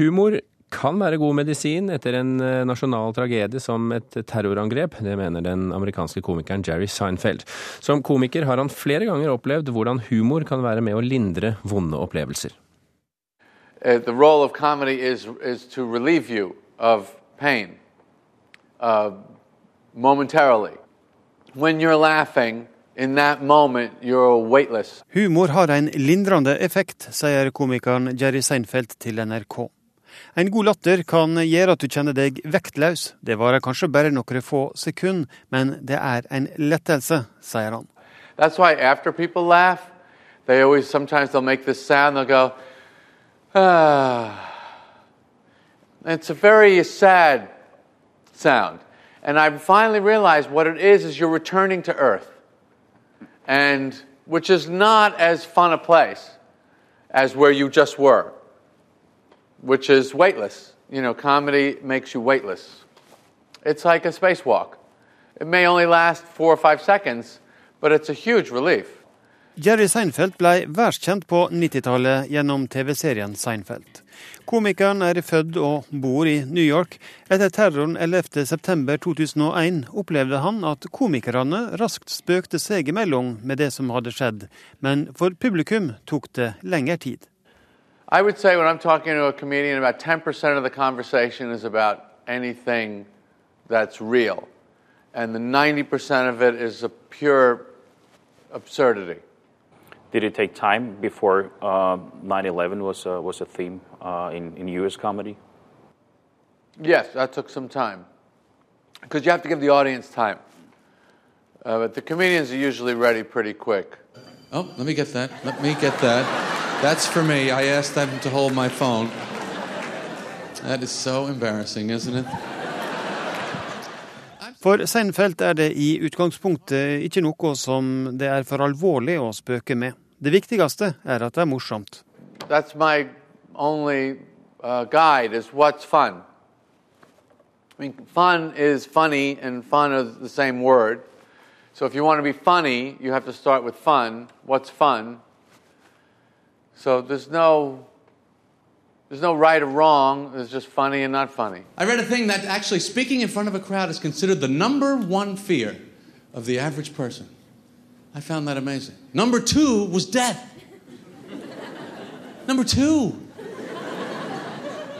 Humor kan være god medisin etter en eh, nasjonal tragedie som et terrorangrep. Det mener den amerikanske komikeren Jerry Seinfeld. Som komiker har han flere ganger opplevd hvordan humor kan være med å lindre vonde opplevelser. Uh, the role of comedy is, is to relieve you of pain uh, momentarily. When you're laughing, in that moment, you're weightless. Humor har en lindrende effekt, sier komikeren Jerry Seinfeld til NRK. En god latter kan gjøre at du kjenner deg vektløs. Det varer kanskje bare noen få sekunder, men det er en lettelse, sier han. That's why after people laugh, they always sometimes they'll make this sound. They'll go, ah. It's a very sad sound, and I finally realized what it is: is you're returning to Earth, and which is not as fun a place as where you just were, which is weightless. You know, comedy makes you weightless. It's like a spacewalk. It may only last four or five seconds, but it's a huge relief. Jerry Seinfeld ble verdenskjent på 90-tallet gjennom TV-serien Seinfeld. Komikeren er født og bor i New York. Etter terroren 11.9.2001 opplevde han at komikerne raskt spøkte seg imellom med det som hadde skjedd, men for publikum tok det lengre tid. I would say when I'm talking to a comedian, about 10% of the conversation is about anything that's real. And the 90% of it is a pure absurdity. Did it take time before uh, 9/11 was a, was a theme uh, in in U.S. comedy? Yes, that took some time. Because you have to give the audience time. Uh, but the comedians are usually ready pretty quick. Oh, let me get that. Let me get that. That's for me. I asked them to hold my phone. That is so embarrassing, isn't it? For Seinfeld er det i utgangspunktet ikke noe som det er for alvorlig å spøke med. Det viktigste er at det er morsomt. That's my only uh, guide is what's fun. I mean, fun is funny, and fun is the same word. So if you want to be funny, you have to start with fun. What's fun? So there's no there's no right or wrong. It's just funny and not funny. I read a thing that actually speaking in front of a crowd is considered the number one fear of the average person. I found that amazing. Number two was death. number two.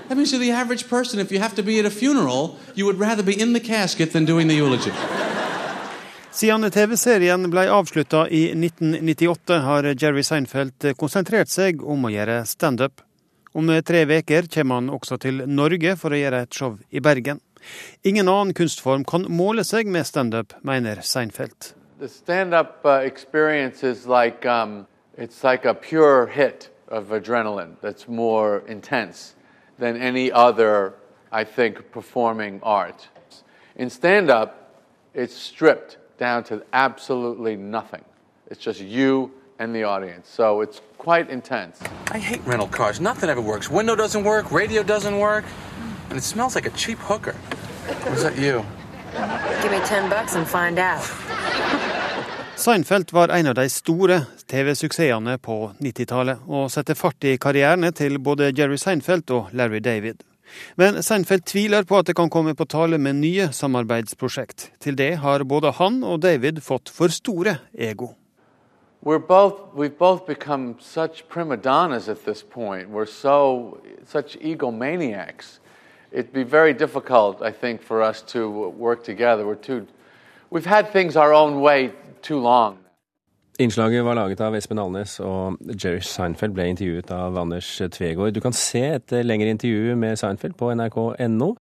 That means you're the average person. If you have to be at a funeral, you would rather be in the casket than doing the eulogy. Siden TV-serien ble avslutta i 1998, har Jerry Seinfeld konsentrert seg om å gjøre standup. Om tre uker kommer han også til Norge for å gjøre et show i Bergen. Ingen annen kunstform kan måle seg med standup, mener Seinfeld. Stand-up uh, like um, like a pure hit of adrenaline that's more intense than any other, I think, performing art. In stand-up, it's stripped down to absolutely nothing. It's just you and the audience. So it's quite intense. I hate rental cars. Nothing ever works. Window doesn't work, radio doesn't work, and it smells like a cheap hooker. Was that you? Give me 10 bucks and find out. Seinfeld var en av de store TV-suksessene på 90-tallet, og satte fart i karrierene til både Jerry Seinfeld og Larry David. Men Seinfeld tviler på at det kan komme på tale med nye samarbeidsprosjekt. Til det har både han og David fått for store ego. We're both, we've both become such prima donnas at this point. We're so, such egomaniacs. It'd be very difficult, I think, for us to work together. We're too, we've had things our own way too long. Innslaget var laget av Espen Alnes, og Jerry Seinfeld ble intervjuet av Anders Tvegård. Du kan se et lengre intervju med Seinfeld på nrk.no.